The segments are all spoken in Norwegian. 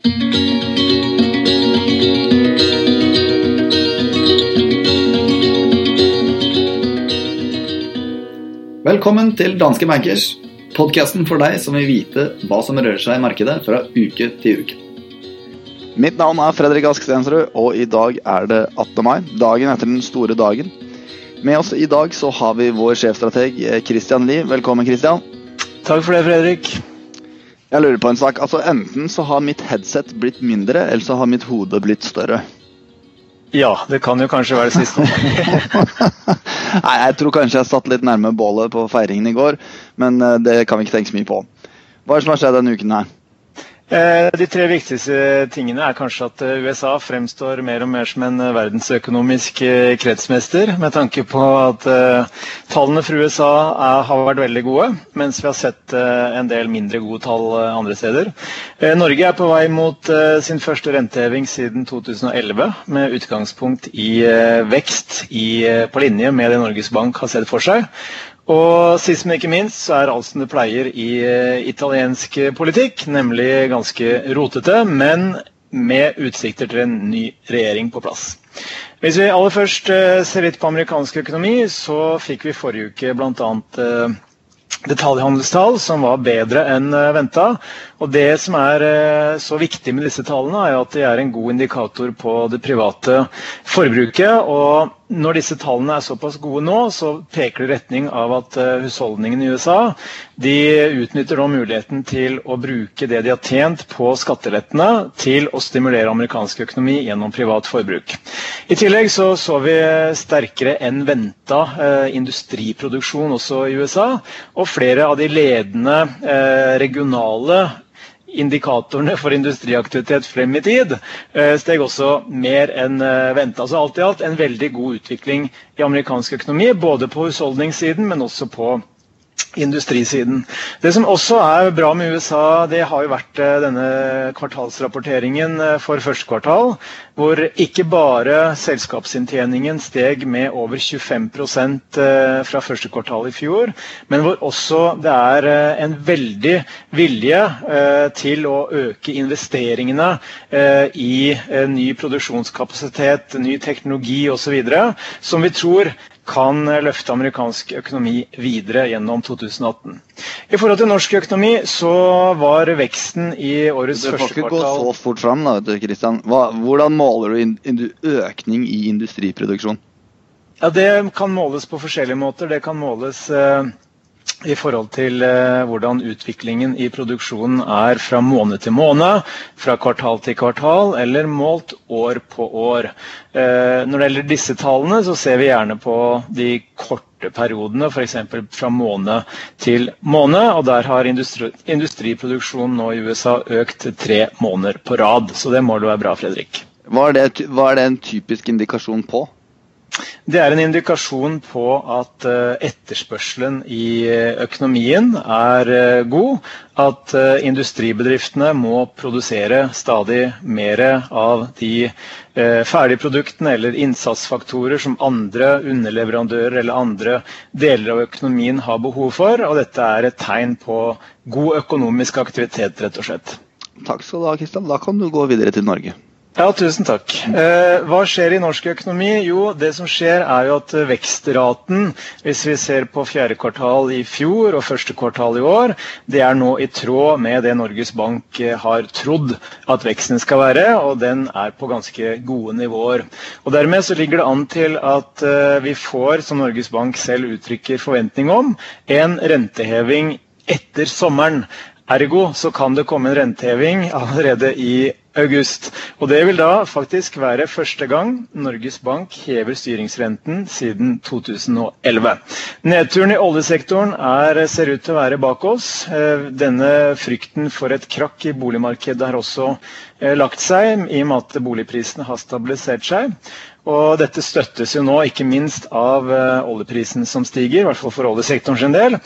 Velkommen til Danske Bankers, podkasten for deg som vil vite hva som rører seg i markedet fra uke til uke. Mitt navn er Fredrik Ask Stensrud, og i dag er det 18. mai, dagen etter den store dagen. Med oss i dag så har vi vår sjefstrateg eh, Christian Lie. Velkommen, Christian. Takk for det, Fredrik. Jeg lurer på en sak. Altså, Enten så har mitt headset blitt mindre, eller så har mitt hode blitt større. Ja, det kan jo kanskje være det siste. Nei, jeg tror kanskje jeg satt litt nærme bålet på feiringen i går, men eh, det kan vi ikke tenke så mye på. Hva er det som har skjedd denne uken her? Eh, de tre viktigste tingene er kanskje at eh, USA fremstår mer og mer som en verdensøkonomisk kretsmester, med tanke på at tallene for USA er, har vært veldig gode, mens vi har sett en del mindre gode tall andre steder. Norge er på vei mot sin første renteheving siden 2011, med utgangspunkt i vekst i, på linje med det Norges Bank har sett for seg. Og sist, men ikke minst, så er alt som det pleier i uh, italiensk politikk, nemlig ganske rotete, men med utsikter til en ny regjering på plass. Hvis vi aller først uh, ser litt på amerikansk økonomi, så fikk vi forrige uke bl.a. Uh, detaljhandelstall som var bedre enn venta. Og det som er så viktig med disse tallene, er at de er en god indikator på det private forbruket. og når disse tallene er såpass gode nå, så peker det i retning av at uh, husholdningene i USA de utnytter nå muligheten til å bruke det de har tjent på skattelettene, til å stimulere amerikansk økonomi gjennom privat forbruk. I tillegg så, så vi sterkere enn venta eh, industriproduksjon også i USA. Og flere av de ledende eh, regionale indikatorene for industriaktivitet frem i tid eh, steg også mer enn eh, venta. Altså alt i alt en veldig god utvikling i amerikansk økonomi, både på husholdningssiden, men også på industrisiden. Det som også er bra med USA, det har jo vært eh, denne kvartalsrapporteringen eh, for første kvartal, hvor ikke bare selskapsinntjeningen steg med over 25 eh, fra første kvartal i fjor, men hvor også det er en veldig vilje til å øke investeringene i ny produksjonskapasitet, ny teknologi osv., som vi tror kan løfte amerikansk økonomi videre gjennom 2018. I forhold til norsk økonomi så var veksten i årets første kvartal Du får ikke gå så fort fram, da, vet du, Christian. Hvordan måler du økning i industriproduksjon? Ja, Det kan måles på forskjellige måter. Det kan måles eh, i forhold til eh, hvordan utviklingen i produksjonen er fra måned til måned, fra kvartal til kvartal, eller målt år på år. Eh, når det gjelder disse tallene, så ser vi gjerne på de korte periodene, f.eks. fra måned til måned. og Der har industri industriproduksjonen nå i USA økt tre måneder på rad. Så det må jo være bra, Fredrik. Hva er, det, hva er det en typisk indikasjon på? Det er en indikasjon på at eh, etterspørselen i eh, økonomien er eh, god. At industribedriftene må produsere stadig mer av de ferdige produktene eller innsatsfaktorer som andre underleverandører eller andre deler av økonomien har behov for. Og dette er et tegn på god økonomisk aktivitet, rett og slett. Takk skal du ha, Kristian. Da kan du gå videre til Norge. Ja, tusen takk. Eh, hva skjer i norsk økonomi? Jo, det som skjer er jo at vekstraten, hvis vi ser på fjerde kvartal i fjor og første kvartal i år, det er nå i tråd med det Norges Bank eh, har trodd at veksten skal være, og den er på ganske gode nivåer. Og Dermed så ligger det an til at eh, vi får, som Norges Bank selv uttrykker forventning om, en renteheving etter sommeren. Ergo så kan det komme en renteheving allerede i august. Og Det vil da faktisk være første gang Norges Bank hever styringsrenten siden 2011. Nedturen i oljesektoren er, ser ut til å være bak oss. Eh, denne frykten for et krakk i boligmarkedet har også eh, lagt seg, i og med at boligprisene har stabilisert seg. Og dette støttes jo nå ikke minst av uh, oljeprisen som stiger, i hvert fall for oljesektoren sin del,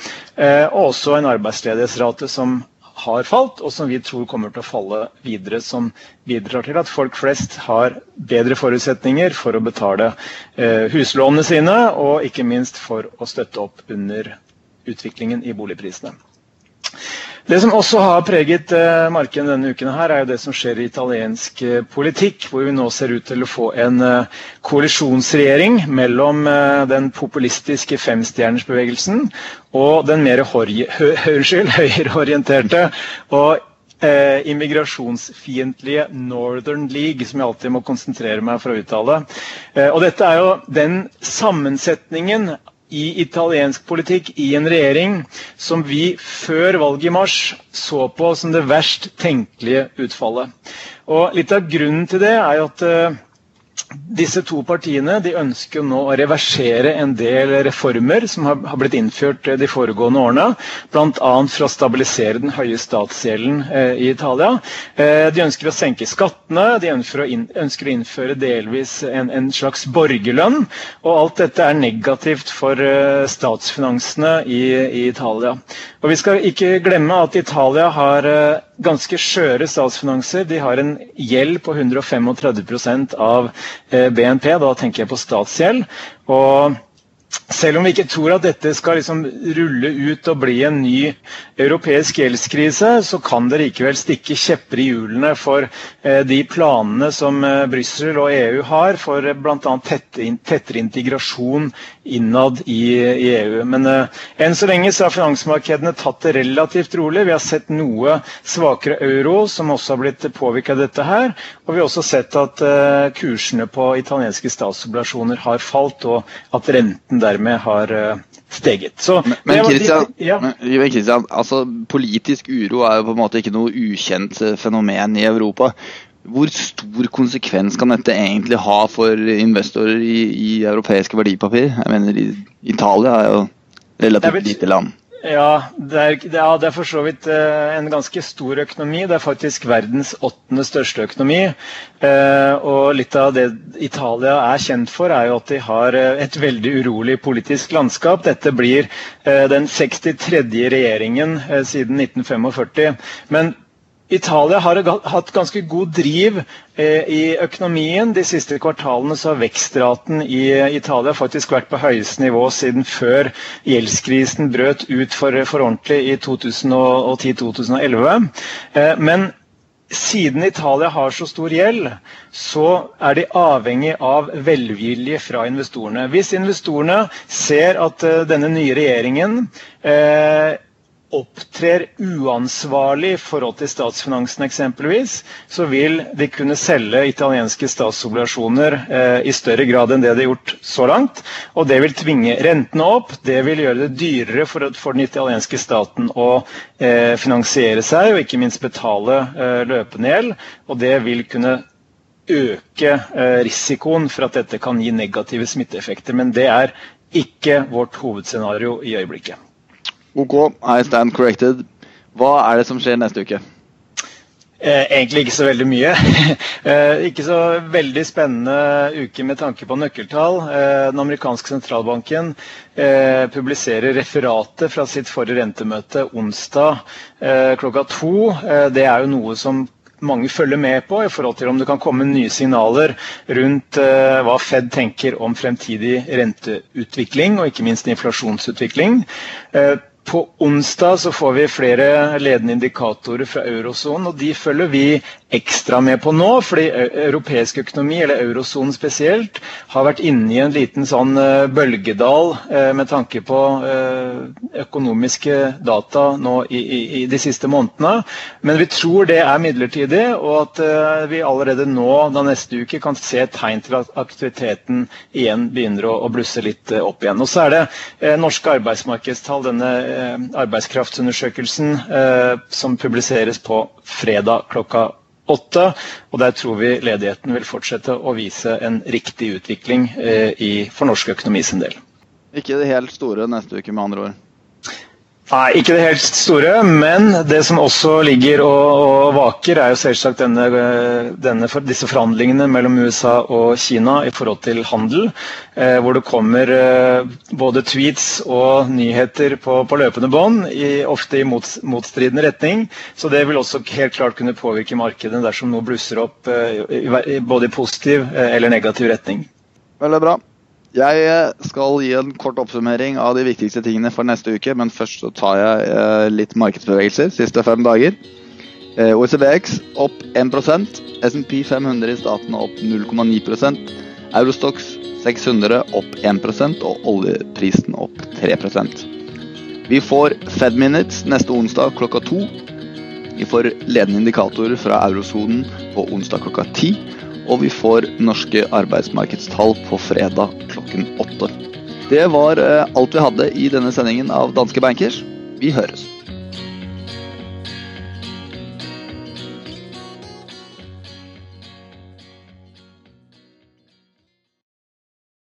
og også en arbeidsledighetsrate som har falt, og som vi tror kommer til å falle videre. Som bidrar til at folk flest har bedre forutsetninger for å betale eh, huslånene sine, og ikke minst for å støtte opp under utviklingen i boligprisene. Det som også har preget eh, markedet denne uken, her, er jo det som skjer i italiensk eh, politikk, hvor vi nå ser ut til å få en eh, koalisjonsregjering mellom den populistiske femstjernersbevegelsen og den mer høyreorienterte og eh, immigrasjonsfiendtlige Northern League, som jeg alltid må konsentrere meg for å uttale. Eh, og dette er jo den sammensetningen i italiensk politikk i en regjering som vi før valget i mars så på som det verst tenkelige utfallet. Og Litt av grunnen til det er at uh, disse to partiene ønsker nå å reversere en del reformer som har, blitt innført de foregående årene. Bl.a. for å stabilisere den høye statsgjelden eh, i Italia. Eh, de ønsker å senke skattene, de ønsker å, innføre delvis en, slags borgerlønn. Og alt dette er negativt for eh, statsfinansene i, Italia. Og Vi skal ikke glemme at Italia har eh, ganske skjøre statsfinanser. De har en gjeld på 135 av eh, BNP, da tenker jeg på statsgjeld. Og selv om vi ikke tror at dette skal liksom rulle ut og bli en ny europeisk gjeldskrise, så kan det likevel stikke kjepper i hjulene for eh, de planene som eh, Brussel og EU har for bl.a. Tette, tettere integrasjon innad i, i EU. Men uh, enn så lenge så har finansmarkedene tatt det relativt rolig. Vi har sett noe svakere euro, som også har blitt påvirket av dette her. Og vi har også sett at uh, kursene på italienske statsobligasjoner har falt, og at renten dermed har uh, steget. Så, men, men, Christian, ja. men Christian, altså, politisk uro er jo på en måte ikke noe ukjent fenomen i Europa. Hvor stor konsekvens kan dette egentlig ha for investorer i, i europeiske verdipapir? Jeg mener, Italia er jo relativt lite land. Ja det, er, ja, det er for så vidt eh, en ganske stor økonomi. Det er faktisk verdens åttende største økonomi. Eh, og litt av det Italia er kjent for, er jo at de har eh, et veldig urolig politisk landskap. Dette blir den 63. regjeringen siden 1945. Men Italia har hatt ganske god driv eh, i økonomien. De siste kvartalene har vekstraten i Italia faktisk vært på høyeste nivå siden før gjeldskrisen brøt ut for, for ordentlig i 2010-2011. Eh, men siden Italia har så stor gjeld, så er de avhengig av velvilje fra investorene. Hvis investorene ser at denne nye regjeringen uh, opptrer uansvarlig i forhold til statsfinansene eksempelvis, så vil de kunne selge italienske statsobligasjoner eh, i større grad enn det de har gjort så langt. Og det vil tvinge rentene opp. Det vil gjøre det dyrere for, for den italienske staten å eh, finansiere seg, og ikke minst betale eh, løpende gjeld. Og det vil kunne øke eh, risikoen for at dette kan gi negative smitteeffekter. Men det er ikke vårt hovedscenario i øyeblikket. OK, I stand corrected. Hva er det som skjer neste uke? Eh, egentlig ikke så veldig mye. Eh, ikke så veldig spennende uke med tanke på nøkkeltall. Eh, den amerikanske sentralbanken publiserer referatet fra sitt forrige rentemøte onsdag klokka to. Det er jo noe som mange følger med på i forhold til om det kan komme nye signaler rundt hva Fed tenker om fremtidig renteutvikling og ikke minst inflasjonsutvikling. På onsdag så får vi flere ledende indikatorer fra eurosonen, og de følger vi ekstra med på nå, fordi europeisk økonomi, eller eurosonen spesielt, har vært inne i en liten sånn bølgedal med tanke på økonomiske data nå i, i, i, de siste månedene. Men vi tror det er midlertidig, og at vi allerede nå da neste uke kan se tegn til at aktiviteten igjen begynner å, å blusse litt opp igjen. Og så er det norske arbeidsmarkedstall, denne Eh, arbeidskraftsundersøkelsen eh, som publiseres på fredag klokka åtte. Og der tror vi ledigheten vil fortsette å vise en riktig utvikling eh, for norsk økonomi sin del. Ikke det helt store neste uke, med andre ord? Nei, ikke det helt store. Men det som også ligger og, og vaker, er jo selvsagt denne, denne, disse forhandlingene mellom USA og Kina i forhold til handel. Eh, hvor det kommer eh, både tweets og nyheter på, på løpende bånd, ofte i mot, motstridende retning. Så det vil også helt klart kunne påvirke markedet dersom noe blusser opp eh, i, både i positiv eh, eller negativ retning. Veldig bra. Jeg eh, skal gi en kort oppsummering av de viktigste tingene for neste uke, men først så tar jeg eh, litt markedsbevegelser siste fem dager. OECDX opp 1% SMP 500 i statene opp 0,9 Eurostox 600 opp 1% og oljeprisen opp 3% Vi får Fed Minutes neste onsdag klokka to. Vi får ledende indikatorer fra eurosonen på onsdag klokka ti. Og vi får norske arbeidsmarkedstall på fredag klokken åtte. Det var eh, alt vi hadde i denne sendingen av Danske Bankers. Vi høres.